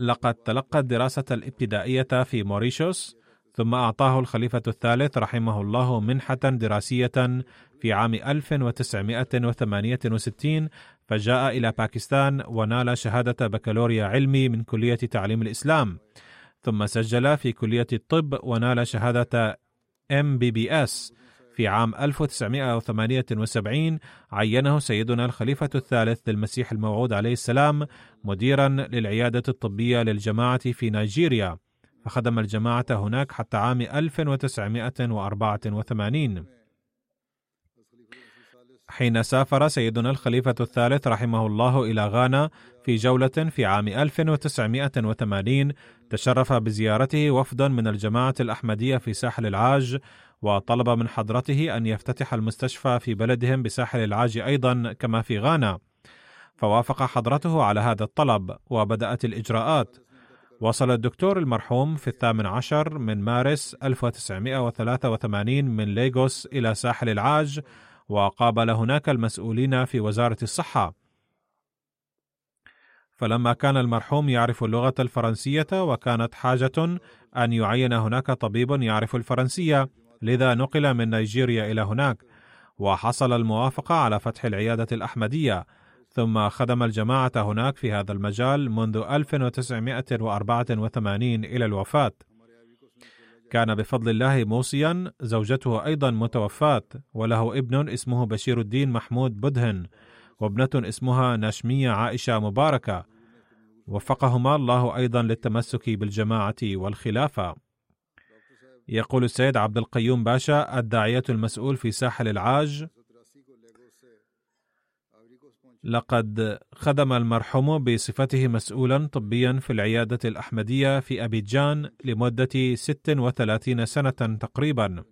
لقد تلقى الدراسة الابتدائية في موريشيوس ثم أعطاه الخليفة الثالث رحمه الله منحة دراسية في عام 1968 فجاء إلى باكستان ونال شهادة بكالوريا علمي من كلية تعليم الإسلام. ثم سجل في كلية الطب ونال شهادة MBBS في عام 1978 عينه سيدنا الخليفة الثالث للمسيح الموعود عليه السلام مديرا للعيادة الطبية للجماعة في نيجيريا. فخدم الجماعة هناك حتى عام 1984 حين سافر سيدنا الخليفة الثالث رحمه الله إلى غانا في جولة في عام 1980 تشرف بزيارته وفد من الجماعة الأحمدية في ساحل العاج وطلب من حضرته أن يفتتح المستشفى في بلدهم بساحل العاج أيضا كما في غانا. فوافق حضرته على هذا الطلب وبدأت الإجراءات. وصل الدكتور المرحوم في الثامن عشر من مارس 1983 من ليغوس إلى ساحل العاج وقابل هناك المسؤولين في وزارة الصحة. فلما كان المرحوم يعرف اللغة الفرنسية وكانت حاجة أن يعين هناك طبيب يعرف الفرنسية لذا نقل من نيجيريا إلى هناك. وحصل الموافقة على فتح العيادة الأحمدية. ثم خدم الجماعة هناك في هذا المجال منذ 1984 إلى الوفاة. كان بفضل الله موصيا زوجته أيضا متوفاة وله ابن اسمه بشير الدين محمود بدهن وابنة اسمها نشمية عائشة مباركة. وفقهما الله أيضا للتمسك بالجماعة والخلافة. يقول السيد عبد القيوم باشا الداعية المسؤول في ساحل العاج لقد خدم المرحوم بصفته مسؤولا طبيا في العيادة الأحمدية في أبيجان لمدة 36 سنة تقريبا.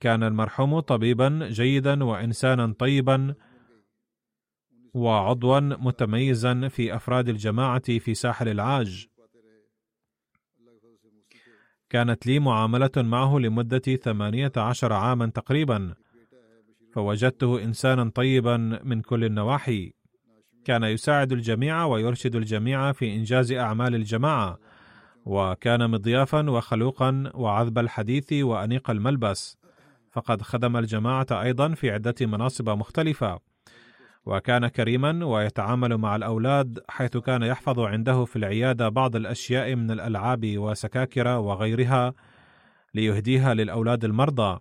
كان المرحوم طبيبا جيدا وإنسانا طيبا وعضوا متميزا في أفراد الجماعة في ساحل العاج. كانت لي معاملة معه لمدة ثمانية عشر عاما تقريبا. فوجدته إنسانا طيبا من كل النواحي. كان يساعد الجميع ويرشد الجميع في إنجاز أعمال الجماعة وكان مضيافا وخلوقا وعذب الحديث وأنيق الملبس. فقد خدم الجماعة أيضا في عدة مناصب مختلفة. وكان كريما ويتعامل مع الأولاد حيث كان يحفظ عنده في العيادة بعض الأشياء من الألعاب وسكاكر وغيرها ليهديها للأولاد المرضى.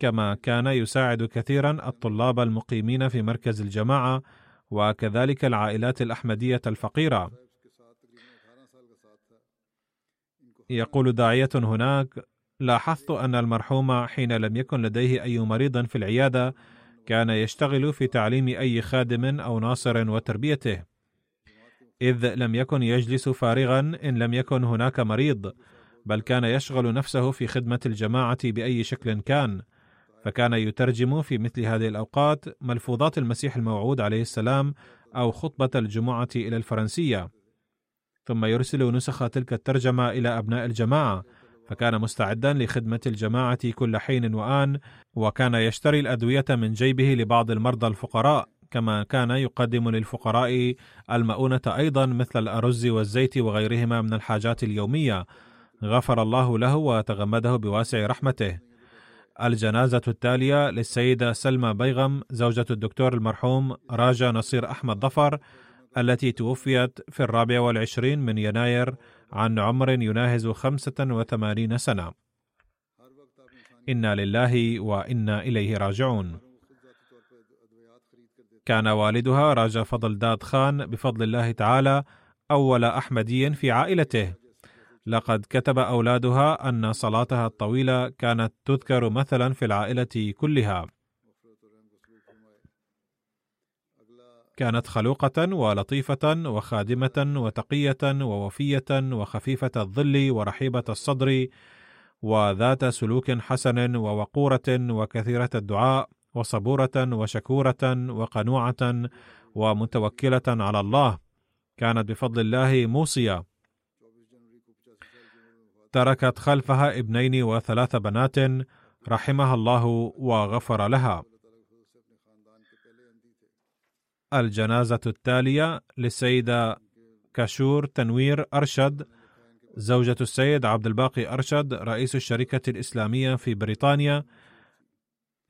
كما كان يساعد كثيرا الطلاب المقيمين في مركز الجماعة وكذلك العائلات الأحمدية الفقيرة. يقول داعية هناك لاحظت أن المرحوم حين لم يكن لديه أي مريض في العيادة كان يشتغل في تعليم أي خادم أو ناصر وتربيته. إذ لم يكن يجلس فارغا إن لم يكن هناك مريض بل كان يشغل نفسه في خدمة الجماعة بأي شكل كان. فكان يترجم في مثل هذه الأوقات ملفوظات المسيح الموعود عليه السلام أو خطبة الجمعة إلى الفرنسية. ثم يرسل نسخ تلك الترجمة إلى أبناء الجماعة فكان مستعدا لخدمة الجماعة كل حين وآن وكان يشتري الأدوية من جيبه لبعض المرضى الفقراء كما كان يقدم للفقراء المؤونة أيضا مثل الأرز والزيت وغيرهما من الحاجات اليومية. غفر الله له وتغمده بواسع رحمته. الجنازة التالية للسيدة سلمى بيغم زوجة الدكتور المرحوم راجا نصير أحمد ظفر التي توفيت في الرابع والعشرين من يناير عن عمر يناهز خمسة وثمانين سنة. إنا لله وإنا إليه راجعون. كان والدها راجا فضل داد خان بفضل الله تعالى أول أحمدي في عائلته. لقد كتب أولادها أن صلاتها الطويلة كانت تذكر مثلا في العائلة كلها. كانت خلوقة ولطيفة وخادمة وتقية ووفية وخفيفة الظل ورحيبة الصدر وذات سلوك حسن ووقورة وكثيرة الدعاء وصبورة وشكورة وقنوعة ومتوكلة على الله. كانت بفضل الله موصية. تركت خلفها ابنين وثلاث بنات رحمها الله وغفر لها. الجنازة التالية للسيدة كاشور تنوير أرشد زوجة السيد عبد الباقي أرشد رئيس الشركة الإسلامية في بريطانيا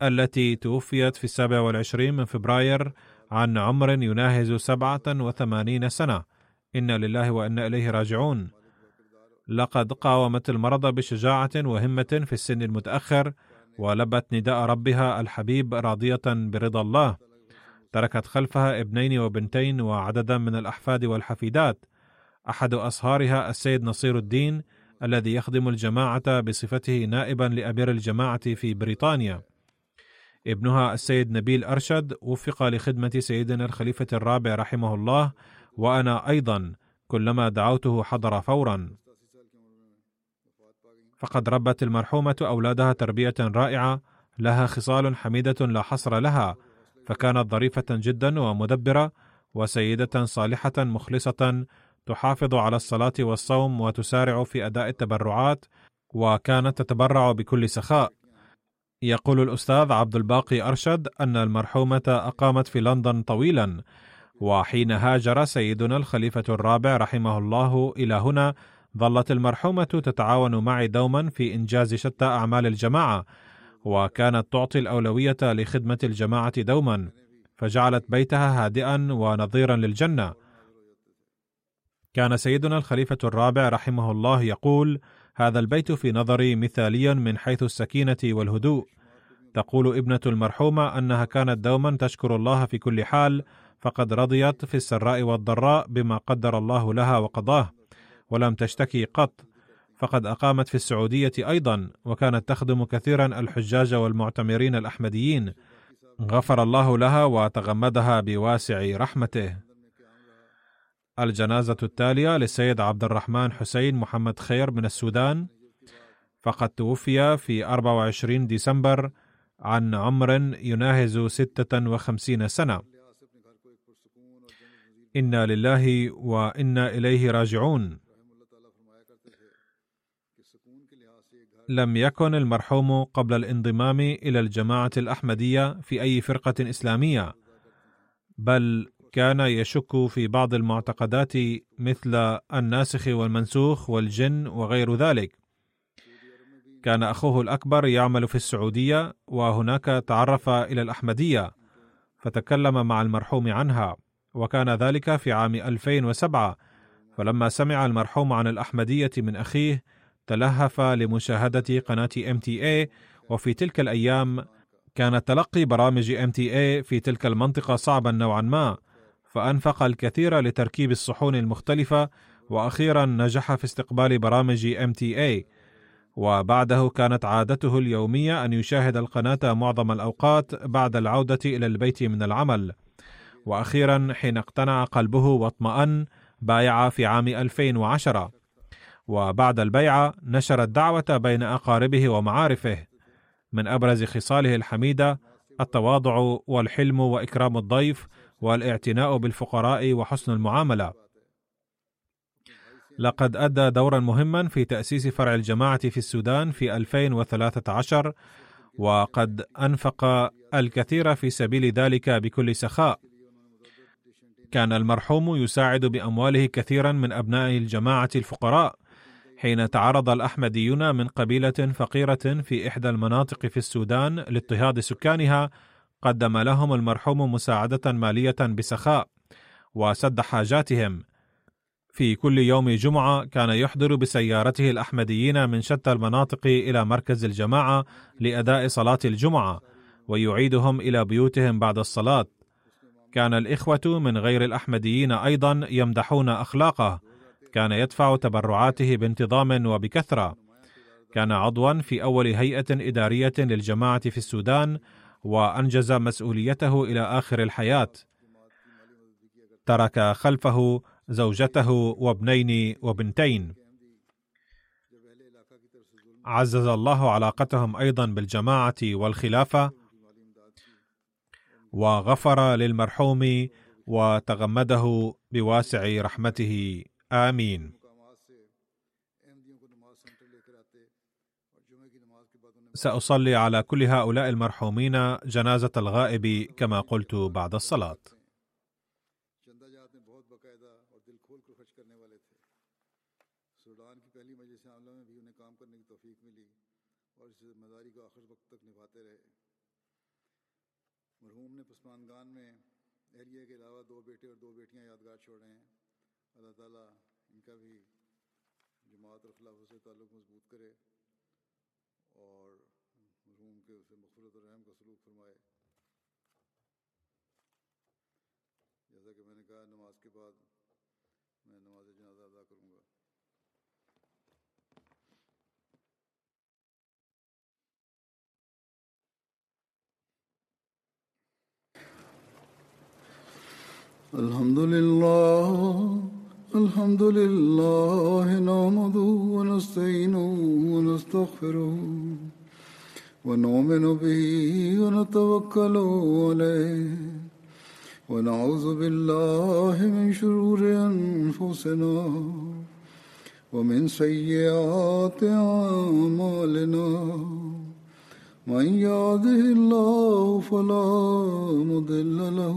التي توفيت في السابع والعشرين من فبراير عن عمر يناهز سبعة وثمانين سنة. إنا لله وإنا إليه راجعون. لقد قاومت المرض بشجاعة وهمة في السن المتأخر ولبت نداء ربها الحبيب راضية برضا الله. تركت خلفها ابنين وبنتين وعددا من الأحفاد والحفيدات. أحد أصهارها السيد نصير الدين الذي يخدم الجماعة بصفته نائبا لأمير الجماعة في بريطانيا. ابنها السيد نبيل أرشد وفق لخدمة سيدنا الخليفة الرابع رحمه الله وأنا أيضا كلما دعوته حضر فورا. فقد ربت المرحومة أولادها تربية رائعة لها خصال حميدة لا حصر لها فكانت ظريفة جدا ومدبرة وسيدة صالحة مخلصة تحافظ على الصلاة والصوم وتسارع في أداء التبرعات وكانت تتبرع بكل سخاء. يقول الأستاذ عبد الباقي أرشد أن المرحومة أقامت في لندن طويلا وحين هاجر سيدنا الخليفة الرابع رحمه الله إلى هنا ظلت المرحومة تتعاون معي دوما في إنجاز شتى أعمال الجماعة وكانت تعطي الأولوية لخدمة الجماعة دوما فجعلت بيتها هادئا ونظيرا للجنة كان سيدنا الخليفة الرابع رحمه الله يقول: هذا البيت في نظري مثاليا من حيث السكينة والهدوء. تقول ابنة المرحومة أنها كانت دوما تشكر الله في كل حال، فقد رضيت في السراء والضراء بما قدر الله لها وقضاه، ولم تشتكي قط، فقد أقامت في السعودية أيضا، وكانت تخدم كثيرا الحجاج والمعتمرين الأحمديين. غفر الله لها وتغمدها بواسع رحمته. الجنازة التالية للسيد عبد الرحمن حسين محمد خير من السودان فقد توفي في 24 ديسمبر عن عمر يناهز 56 سنة إنا لله وإنا إليه راجعون لم يكن المرحوم قبل الانضمام إلى الجماعة الأحمدية في أي فرقة إسلامية بل كان يشك في بعض المعتقدات مثل الناسخ والمنسوخ والجن وغير ذلك. كان أخوه الأكبر يعمل في السعودية وهناك تعرف إلى الأحمدية فتكلم مع المرحوم عنها وكان ذلك في عام 2007 فلما سمع المرحوم عن الأحمدية من أخيه تلهف ام تي اي وفي تلك الأيام كان تلقي برامج اي في تلك المنطقة صعبا نوعا ما فأنفق الكثير لتركيب الصحون المختلفة وأخيرا نجح في استقبال برامج MTA وبعده كانت عادته اليومية أن يشاهد القناة معظم الأوقات بعد العودة إلى البيت من العمل. وأخيرا حين اقتنع قلبه واطمأن بايع في عام 2010 وبعد البيعة نشر الدعوة بين أقاربه ومعارفه من أبرز خصاله الحميدة التواضع والحلم وإكرام الضيف والإعتناء بالفقراء وحسن المعاملة لقد أدى دورا مهما في تأسيس فرع الجماعة في السودان في 2013 وقد أنفق الكثير في سبيل ذلك بكل سخاء. كان المرحوم يساعد بأمواله كثيرا من أبناء الجماعة الفقراء حين تعرض الأحمديون من قبيلة فقيرة في إحدى المناطق في السودان لاضطهاد سكانها قدم لهم المرحوم مساعدة مالية بسخاء وسد حاجاتهم. في كل يوم جمعة كان يحضر بسيارته الأحمديين من شتى المناطق إلى مركز الجماعة لأداء صلاة الجمعة ويعيدهم إلى بيوتهم بعد الصلاة. كان الإخوة من غير الأحمديين أيضا يمدحون أخلاقه كان يدفع تبرعاته بانتظام وبكثرة. كان عضوا في أول هيئة إدارية للجماعة في السودان وأنجز مسؤوليته إلى آخر الحياة. ترك خلفه زوجته وابنين وبنتين. عزز الله علاقتهم أيضا بالجماعة والخلافة وغفر للمرحوم وتغمده بواسع رحمته. آمين. سأصلي على كل هؤلاء المرحومين جنازة الغائب كما قلت بعد الصلاة. بھی جماعت اور خلافت سے تعلق مضبوط کرے اور مرحوم سے مغفرت اور رحم کا سلوک فرمائے۔ جیسا کہ میں نے کہا، نماز کے بعد میں نماز جنازہ ادا کروں گا۔ الحمد لله الحمد لله نحمده ونستعينه ونستغفره ونؤمن به ونتوكل عليه ونعوذ بالله من شرور أنفسنا ومن سيئات أعمالنا من يهده الله فلا مضل له